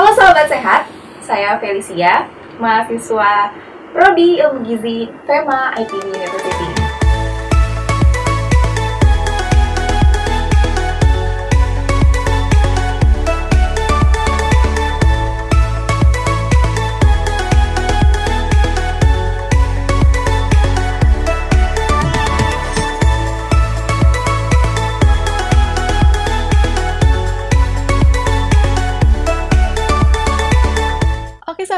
Halo sahabat sehat, saya Felicia, mahasiswa Prodi Ilmu Gizi FEMA ITB University.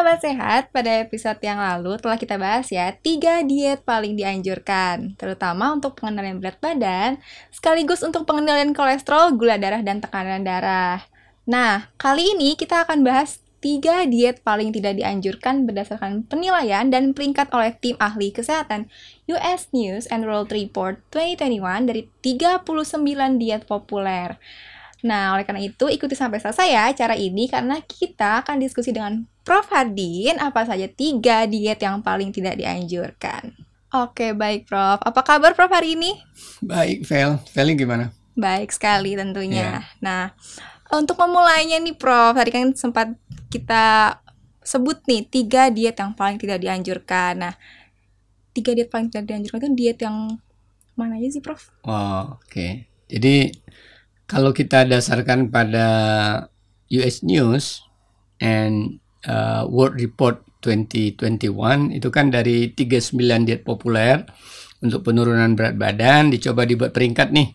Sahabat sehat, pada episode yang lalu telah kita bahas ya tiga diet paling dianjurkan, terutama untuk pengendalian berat badan, sekaligus untuk pengendalian kolesterol, gula darah, dan tekanan darah. Nah, kali ini kita akan bahas tiga diet paling tidak dianjurkan berdasarkan penilaian dan peringkat oleh tim ahli kesehatan US News and World Report 2021 dari 39 diet populer. Nah, oleh karena itu ikuti sampai selesai ya cara ini karena kita akan diskusi dengan Prof. Hardin apa saja tiga diet yang paling tidak dianjurkan. Oke, baik Prof. Apa kabar Prof hari ini? Baik, Vel. Vel gimana? Baik sekali tentunya. Nah, untuk memulainya nih Prof, tadi kan sempat kita sebut nih tiga diet yang paling tidak dianjurkan. Nah, tiga diet paling tidak dianjurkan itu diet yang mana aja sih Prof? Oh, oke. Jadi kalau kita dasarkan pada US News and uh, World Report 2021 itu kan dari 39 diet populer untuk penurunan berat badan dicoba dibuat peringkat nih.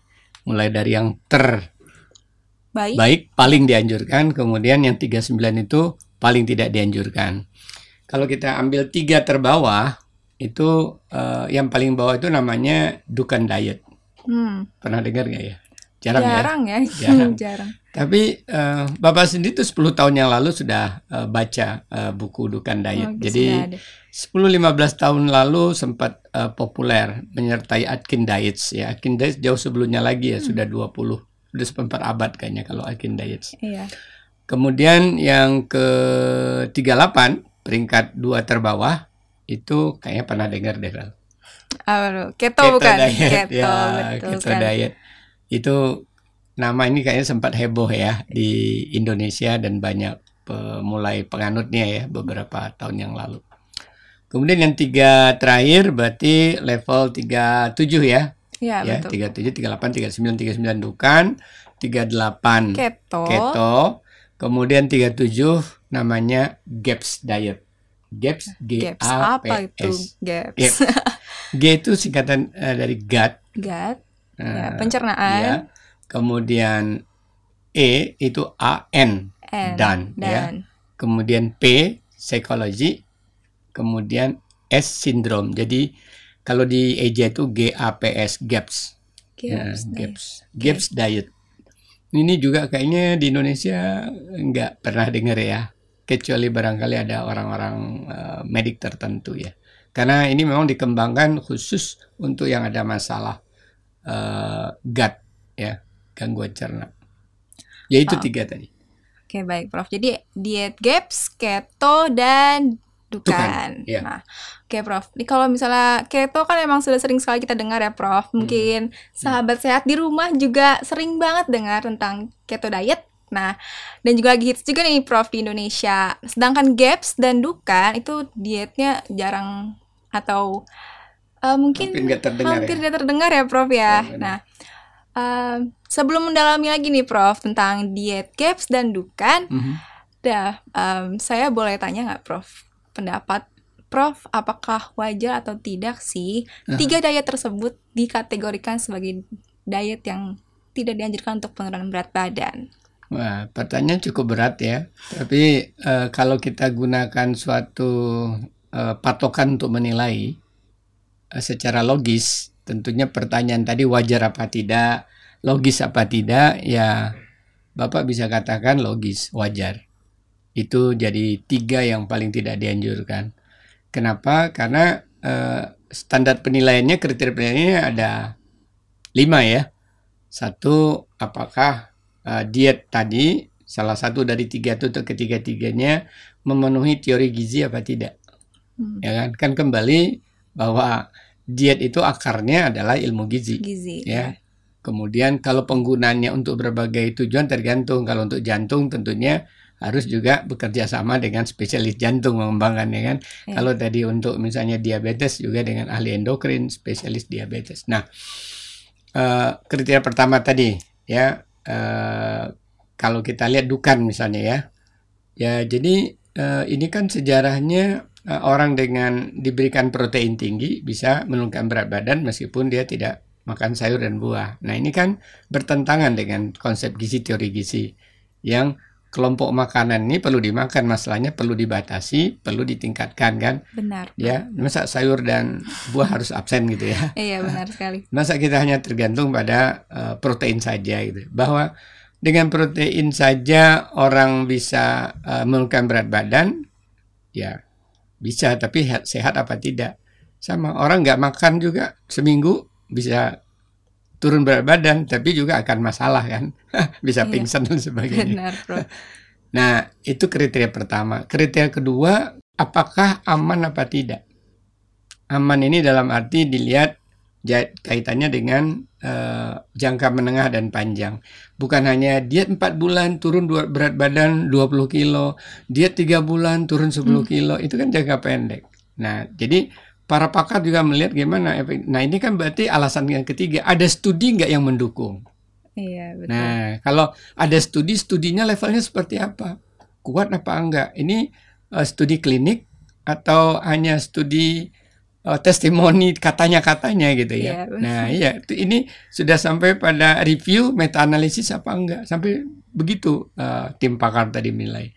Mulai dari yang ter Baik. baik paling dianjurkan, kemudian yang 39 itu paling tidak dianjurkan. Kalau kita ambil tiga terbawah itu eh, yang paling bawah itu namanya Dukan Diet. Hmm, Pernah dengar nggak ya? Jarang, ya. jarang ya. Jarang. jarang. Tapi eh, Bapak sendiri tuh 10 tahun yang lalu sudah eh, baca eh, buku Dukan Diet. Oh, Jadi sudah ada. 10-15 tahun lalu sempat eh, populer menyertai Atkin Diets ya. Atkin Diets jauh sebelumnya lagi ya, sudah 20 sudah seperempat abad kayaknya kalau Atkin Diets. Iya. Kemudian yang ke 38 peringkat dua terbawah itu kayaknya pernah dengar deh tuh? Keto, bukan? diet, Keto, ya, betul keto kan. diet. Itu nama ini kayaknya sempat heboh ya di Indonesia dan banyak mulai penganutnya ya beberapa tahun yang lalu. Kemudian yang tiga terakhir berarti level 37 ya. Iya, ya, betul. 37, 38, 39, 39 dukan, 38 Keto. keto. Kemudian 37 namanya GAPS diet. GAPS G Gaps. A P Apa itu S. gaps? Gaps. G itu singkatan eh, dari gut. Gut. Ya, eh, pencernaan. ya. Kemudian E itu A N N. dan, ya. Dan. Kemudian P psikologi. Kemudian S sindrom. Jadi kalau di EJ itu G A P S GAPS. Ya, Gaps. GAPS. GAPS diet. Ini juga kayaknya di Indonesia nggak pernah dengar ya, kecuali barangkali ada orang-orang eh, medik tertentu ya. Karena ini memang dikembangkan khusus untuk yang ada masalah eh, gut ya, gangguan cerna. Ya itu Oh. tiga tadi. Oke, baik, Prof. Jadi diet gaps, keto dan dukan. Iya. Nah, oke, Prof. Ini kalau misalnya keto kan emang sudah sering sekali kita dengar ya, Prof. Hmm. Mungkin sahabat sehat di rumah juga sering banget dengar tentang keto diet. Nah, dan juga lagi hits juga nih, Prof, di Indonesia. Sedangkan gaps dan dukan itu dietnya jarang atau eh, mungkin Hampir nggak terdengar hampir ya. terdengar ya, Prof ya. Benar. Nah, sebelum mendalami lagi nih, Prof, tentang diet gaps dan dukan, Mhm. dah, em, saya boleh tanya nggak, Prof? Pendapat Prof, apakah wajar atau tidak sih tiga diet tersebut dikategorikan sebagai diet yang tidak dianjurkan untuk penurunan berat badan? Wah, pertanyaan cukup berat ya. Tapi eh, kalau kita gunakan suatu eh, patokan untuk menilai eh, secara logis, tentunya pertanyaan tadi wajar apa tidak, logis apa tidak, ya Bapak bisa katakan logis, wajar. Itu jadi tiga yang paling tidak dianjurkan. Kenapa? Karena eh, standar penilaiannya, kriteria penilaiannya ada lima ya. Satu, apakah uh, diet tadi salah satu dari tiga itu atau ketiga-tiganya memenuhi teori gizi apa tidak Hmm. ya kan kan kembali bahwa diet itu akarnya adalah ilmu gizi Gizi. ya kemudian kalau penggunaannya untuk berbagai tujuan tergantung kalau untuk jantung tentunya harus juga bekerja sama dengan spesialis jantung mengembangkannya kan. Iya. Kalau tadi untuk misalnya diabetes juga dengan ahli endokrin, spesialis diabetes. Nah, eh, kriteria pertama tadi ya eh, kalau kita lihat dukan misalnya ya, ya jadi eh, ini kan sejarahnya orang dengan diberikan protein tinggi bisa menurunkan berat badan meskipun dia tidak makan sayur dan buah. Nah ini kan bertentangan dengan konsep gizi teori gizi yang kelompok makanan ini perlu dimakan, masalahnya perlu dibatasi, perlu ditingkatkan kan? Benar. Ya, masa sayur dan buah harus absen gitu ya? Iya, benar sekali. Masa kita hanya tergantung pada uh, protein saja gitu? Bahwa dengan protein saja orang bisa uh, menurunkan berat badan, ya bisa. Tapi sehat apa tidak? Sama orang nggak makan juga seminggu bisa turun berat badan, tapi juga akan masalah kan? bisa Iya. pingsan dan sebagainya. Benar, Prof. Nah, itu kriteria pertama. Kriteria kedua, apakah aman apa tidak? Aman ini dalam arti dilihat kaitannya dengan eh, jangka menengah dan panjang. Bukan hanya diet 4 bulan turun berat badan 20 kilo, diet 3 bulan turun 10 Hmm. kilo, itu kan jangka pendek. Nah, jadi para pakar juga melihat gimana efek. Nah, ini kan berarti alasan yang ketiga, ada studi nggak yang mendukung? Iya, betul. Nah, kalau ada studi, studinya levelnya seperti apa? Kuat apa enggak? Ini eh, studi klinik atau hanya studi eh, testimoni katanya-katanya gitu Iya, ya. benar. Nah, iya, itu ini sudah sampai pada review meta analisis apa enggak? Sampai begitu eh, tim pakar tadi menilai.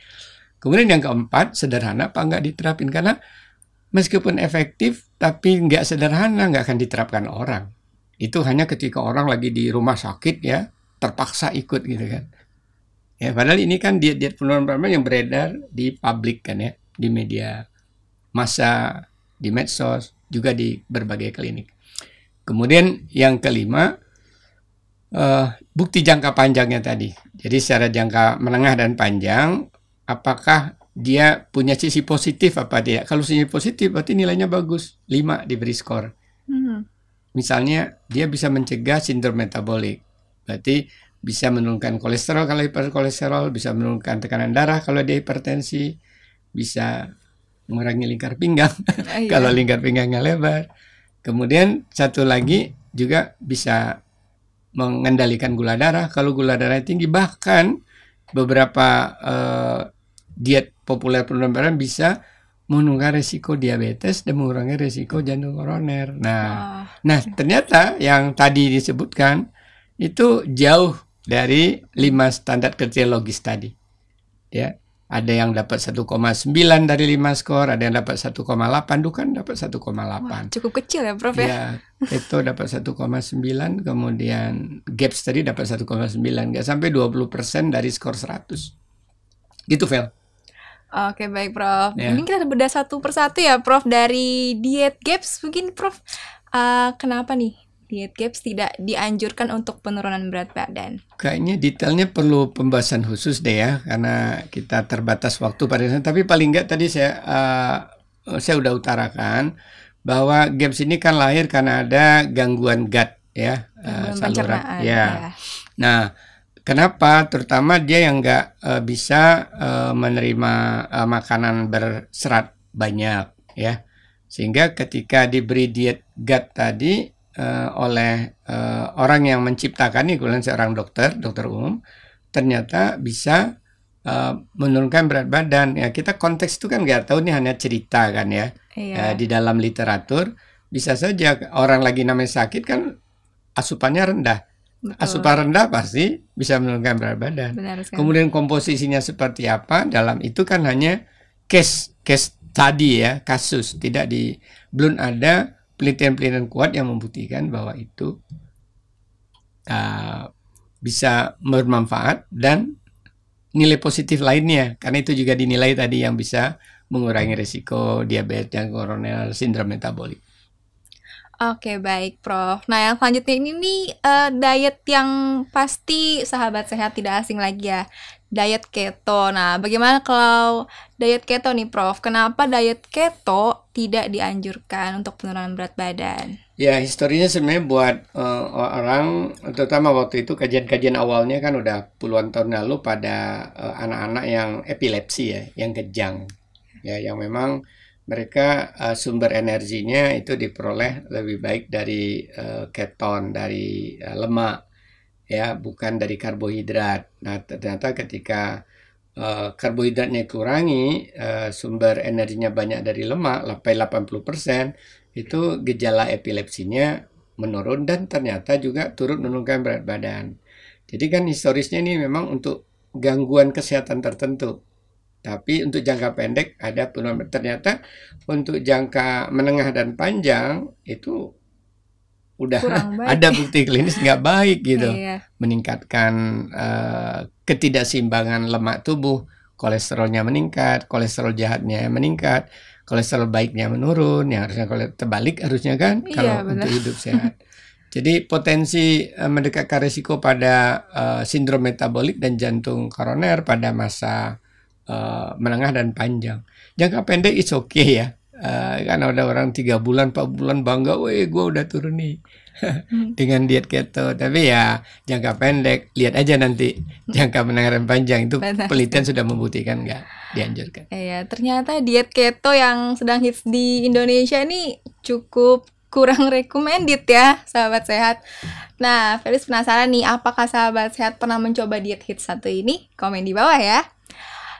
Kemudian yang keempat, sederhana apa enggak diterapin karena meskipun efektif tapi enggak sederhana enggak akan diterapkan orang. Itu hanya ketika orang lagi di rumah sakit ya, terpaksa ikut gitu kan. Ya, padahal ini kan diet-diet penurunan berat badan yang beredar di publik kan ya, di media massa, di medsos, juga di berbagai klinik. Kemudian yang kelima, eh, bukti jangka panjangnya tadi. Jadi secara jangka menengah dan panjang, apakah dia punya sisi positif apa tidak? Kalau sisi positif berarti nilainya bagus, 5 diberi skor. Hmm. Misalnya dia bisa mencegah sindrom metabolik. Berarti bisa menurunkan kolesterol kalau hiperkolesterol, bisa menurunkan tekanan darah kalau dia hipertensi, bisa mengurangi lingkar pinggang Iya. kalau lingkar pinggangnya lebar. Kemudian satu lagi juga bisa mengendalikan gula darah kalau gula darah tinggi bahkan beberapa eh, diet populer penurunan bisa menurunkan resiko diabetes dan mengurangi resiko jantung koroner. Nah, Wah, Nah, ternyata yang tadi disebutkan itu jauh dari lima standar kriteria logis tadi. Ya, ada yang dapat 1,9 dari 5 skor, ada yang dapat 1,8, Dukan dapat 1,8. wah, cukup kecil ya, Prof ya. Ya, itu dapat 1,9, kemudian Gaps tadi dapat 1,9, nggak sampai 20% dari skor 100. Gitu, Vel. Oke, baik, Prof. Ya. Mungkin kita bedah satu persatu ya, Prof, dari diet gaps. Mungkin, Prof, eh, kenapa nih diet gaps tidak dianjurkan untuk penurunan berat badan? Kayaknya detailnya perlu pembahasan khusus deh ya, karena kita terbatas waktu pada sana. Tapi paling nggak tadi saya eh, saya udah utarakan bahwa GAPS ini kan lahir karena ada gangguan gut ya, Gangguan saluran. pencernaan. Ya. Nah, kenapa? Terutama dia yang nggak eh, bisa eh, menerima eh, makanan berserat banyak ya, sehingga ketika diberi diet gut tadi eh, oleh eh, orang yang menciptakan ini, kemudian seorang dokter, dokter umum, ternyata bisa eh, menurunkan berat badan. Ya kita konteks itu kan nggak tahu nih hanya cerita kan ya. Iya. Eh, di dalam literatur bisa saja orang lagi namanya sakit kan asupannya rendah. betul. Asupan rendah pasti bisa menurunkan berat badan. Benar sekali. Kemudian komposisinya seperti apa dalam itu kan hanya case case tadi ya kasus tidak di belum ada penelitian-penelitian kuat yang membuktikan bahwa itu uh, bisa bermanfaat dan nilai positif lainnya karena itu juga dinilai tadi yang bisa mengurangi risiko diabetes dan koroner sindrom metabolik. Oke, baik, Prof. Nah, yang selanjutnya ini nih eh, diet yang pasti sahabat sehat tidak asing lagi ya. Diet keto. Nah, bagaimana kalau diet keto nih, Prof? Kenapa diet keto tidak dianjurkan untuk penurunan berat badan? Ya, historinya sebenarnya buat uh, orang, terutama waktu itu kajian-kajian awalnya kan udah puluhan tahun lalu pada uh, anak-anak yang epilepsi ya, yang kejang, ya, yang memang mereka uh, sumber energinya itu diperoleh lebih baik dari uh, keton, dari uh, lemak, ya, bukan dari karbohidrat. Nah, ternyata ketika uh, karbohidratnya kurangi, uh, sumber energinya banyak dari lemak, sampai 80%, itu gejala epilepsinya menurun dan ternyata juga turut menurunkan berat badan. Jadi kan historisnya ini memang untuk gangguan kesehatan tertentu. Tapi untuk jangka pendek ada penurunan. Ternyata untuk jangka menengah dan panjang itu udah ada bukti klinis nggak baik gitu. Iya. Meningkatkan uh, ketidakseimbangan lemak tubuh, kolesterolnya meningkat, kolesterol jahatnya meningkat kolesterol baiknya menurun, yang harusnya terbalik harusnya kan iya, kalau benar. untuk hidup sehat. Jadi potensi uh, mendekatkan risiko pada uh, sindrom metabolik dan jantung koroner pada masa uh, menengah dan panjang. Jangka pendek is oke okay ya. Uh, kan ada orang tiga bulan, empat bulan bangga, weh gue udah turun nih hmm. dengan diet keto. Tapi ya jangka pendek, lihat aja nanti jangka menengah dan panjang itu penelitian sudah membuktikan nggak dianjurkan. Iya, ternyata diet keto yang sedang hits di Indonesia ini cukup kurang recommended ya, sahabat sehat. Nah, Felis penasaran nih, apakah sahabat sehat pernah mencoba diet hits satu ini? Komen di bawah ya.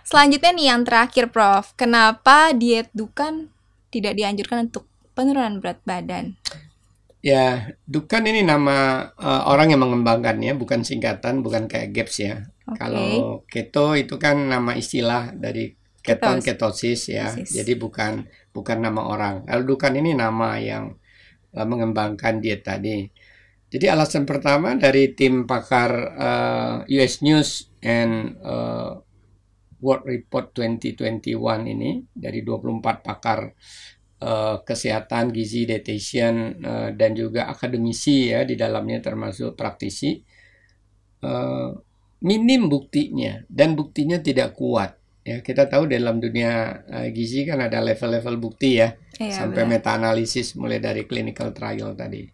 Selanjutnya nih yang terakhir, Prof. Kenapa diet Dukan tidak dianjurkan untuk penurunan berat badan? Ya, Dukan ini nama uh, orang yang mengembangkannya, bukan singkatan, bukan kayak GAPS ya. Okay. Kalau keto itu kan nama istilah dari keton ketosis ya. Ketosis. Jadi bukan bukan nama orang. Kalau dukan ini nama yang uh, mengembangkan diet tadi. Jadi alasan pertama dari tim pakar uh, eh, US News and uh, World Report 2021 ini dari 24 pakar uh, kesehatan gizi dietitian uh, dan juga akademisi ya di dalamnya termasuk praktisi uh, minim buktinya dan buktinya tidak kuat. Ya, kita tahu dalam dunia uh, gizi kan ada level-level bukti ya, iya, sampai meta analisis mulai dari clinical trial tadi.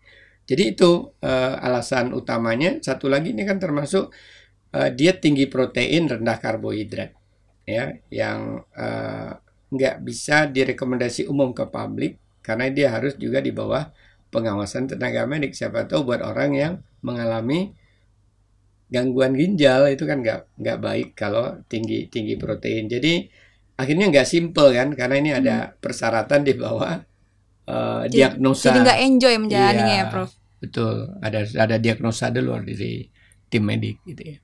Jadi itu uh, alasan utamanya. Satu lagi ini kan termasuk uh, diet tinggi protein rendah karbohidrat, ya, yang nggak uh, bisa direkomendasi umum ke publik karena dia harus juga di bawah pengawasan tenaga medik. Siapa tahu buat orang yang mengalami gangguan ginjal itu kan nggak nggak baik kalau tinggi tinggi protein. Jadi akhirnya nggak simple kan karena ini ada hmm. persyaratan di bawah uh, diagnosa. Jadi nggak enjoy menjalaninya ya, ya, Prof. Betul, ada ada diagnosa dulu dari tim medik gitu ya.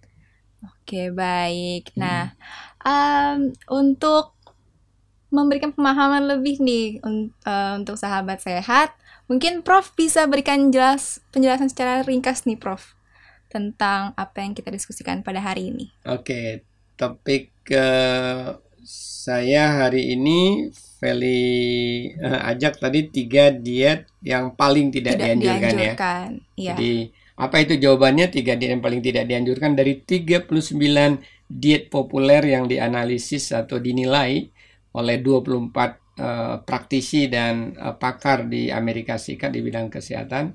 Oke baik. Hmm. Um, untuk memberikan pemahaman lebih nih un uh, untuk sahabat sehat, mungkin Prof bisa berikan jelas penjelasan secara ringkas nih, Prof tentang apa yang kita diskusikan pada hari ini. Oke, topik uh, saya hari ini Feli uh, ajak tadi tiga diet yang paling tidak, tidak dianjurkan, ya. dianjurkan ya. Jadi apa itu jawabannya tiga diet yang paling tidak dianjurkan dari 39 diet populer yang dianalisis atau dinilai oleh 24 uh, eh, praktisi dan uh, pakar di Amerika Serikat di bidang kesehatan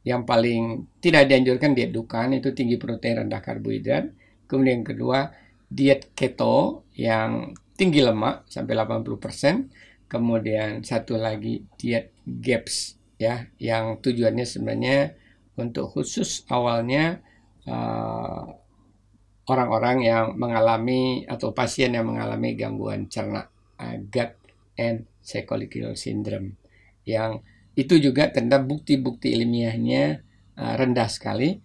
yang paling tidak dianjurkan diet dukan itu tinggi protein rendah karbohidrat. Kemudian yang kedua diet keto yang tinggi lemak sampai 80%. Kemudian satu lagi diet GAPS ya yang tujuannya sebenarnya untuk khusus awalnya uh, orang-orang yang mengalami atau pasien yang mengalami gangguan cerna uh, gut and cyclical syndrome yang itu juga tentang bukti-bukti ilmiahnya uh, rendah sekali.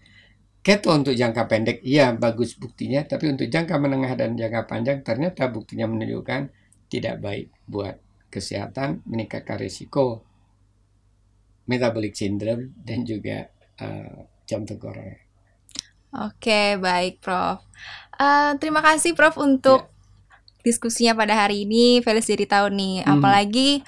Keto untuk jangka pendek, iya bagus buktinya, tapi untuk jangka menengah dan jangka panjang ternyata buktinya menunjukkan tidak baik buat kesehatan, meningkatkan risiko metabolic syndrome dan juga uh, jantung koroner. Oke, baik Prof. Uh, terima kasih Prof untuk yeah. diskusinya pada hari ini. Felis jadi tahu nih, hmm. apalagi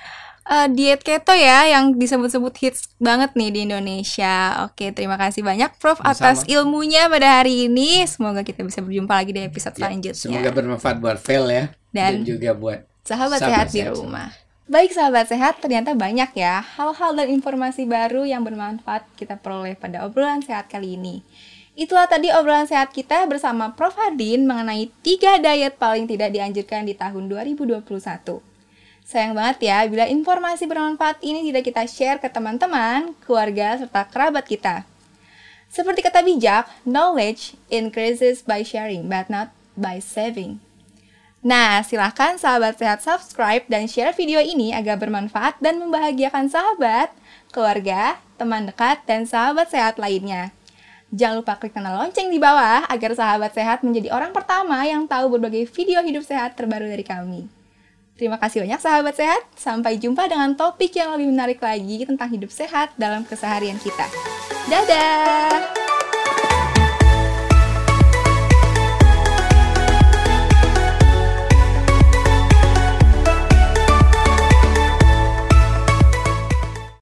uh, diet keto ya yang disebut-sebut hits banget nih di Indonesia. Oke, terima kasih banyak Prof Sama-sama. atas ilmunya pada hari ini. Semoga kita bisa berjumpa lagi di episode Ya, selanjutnya. semoga bermanfaat buat Vel ya Dan- juga buat sahabat Sahabat sehat di sehat rumah. Baik sahabat sehat, ternyata banyak ya hal-hal dan informasi baru yang bermanfaat kita peroleh pada obrolan sehat kali ini. Itulah tadi obrolan sehat kita bersama Prof. Hardin mengenai tiga diet paling tidak dianjurkan di tahun 2021. Sayang banget ya bila informasi bermanfaat ini tidak kita share ke teman-teman, keluarga, serta kerabat kita. Seperti kata bijak, knowledge increases by sharing but not by saving. Nah, silahkan sahabat sehat subscribe dan share video ini agar bermanfaat dan membahagiakan sahabat, keluarga, teman dekat, dan sahabat sehat lainnya. Jangan lupa klik tanda lonceng di bawah agar sahabat sehat menjadi orang pertama yang tahu berbagai video hidup sehat terbaru dari kami. Terima kasih banyak sahabat sehat. Sampai jumpa dengan topik yang lebih menarik lagi tentang hidup sehat dalam keseharian kita. Dadah!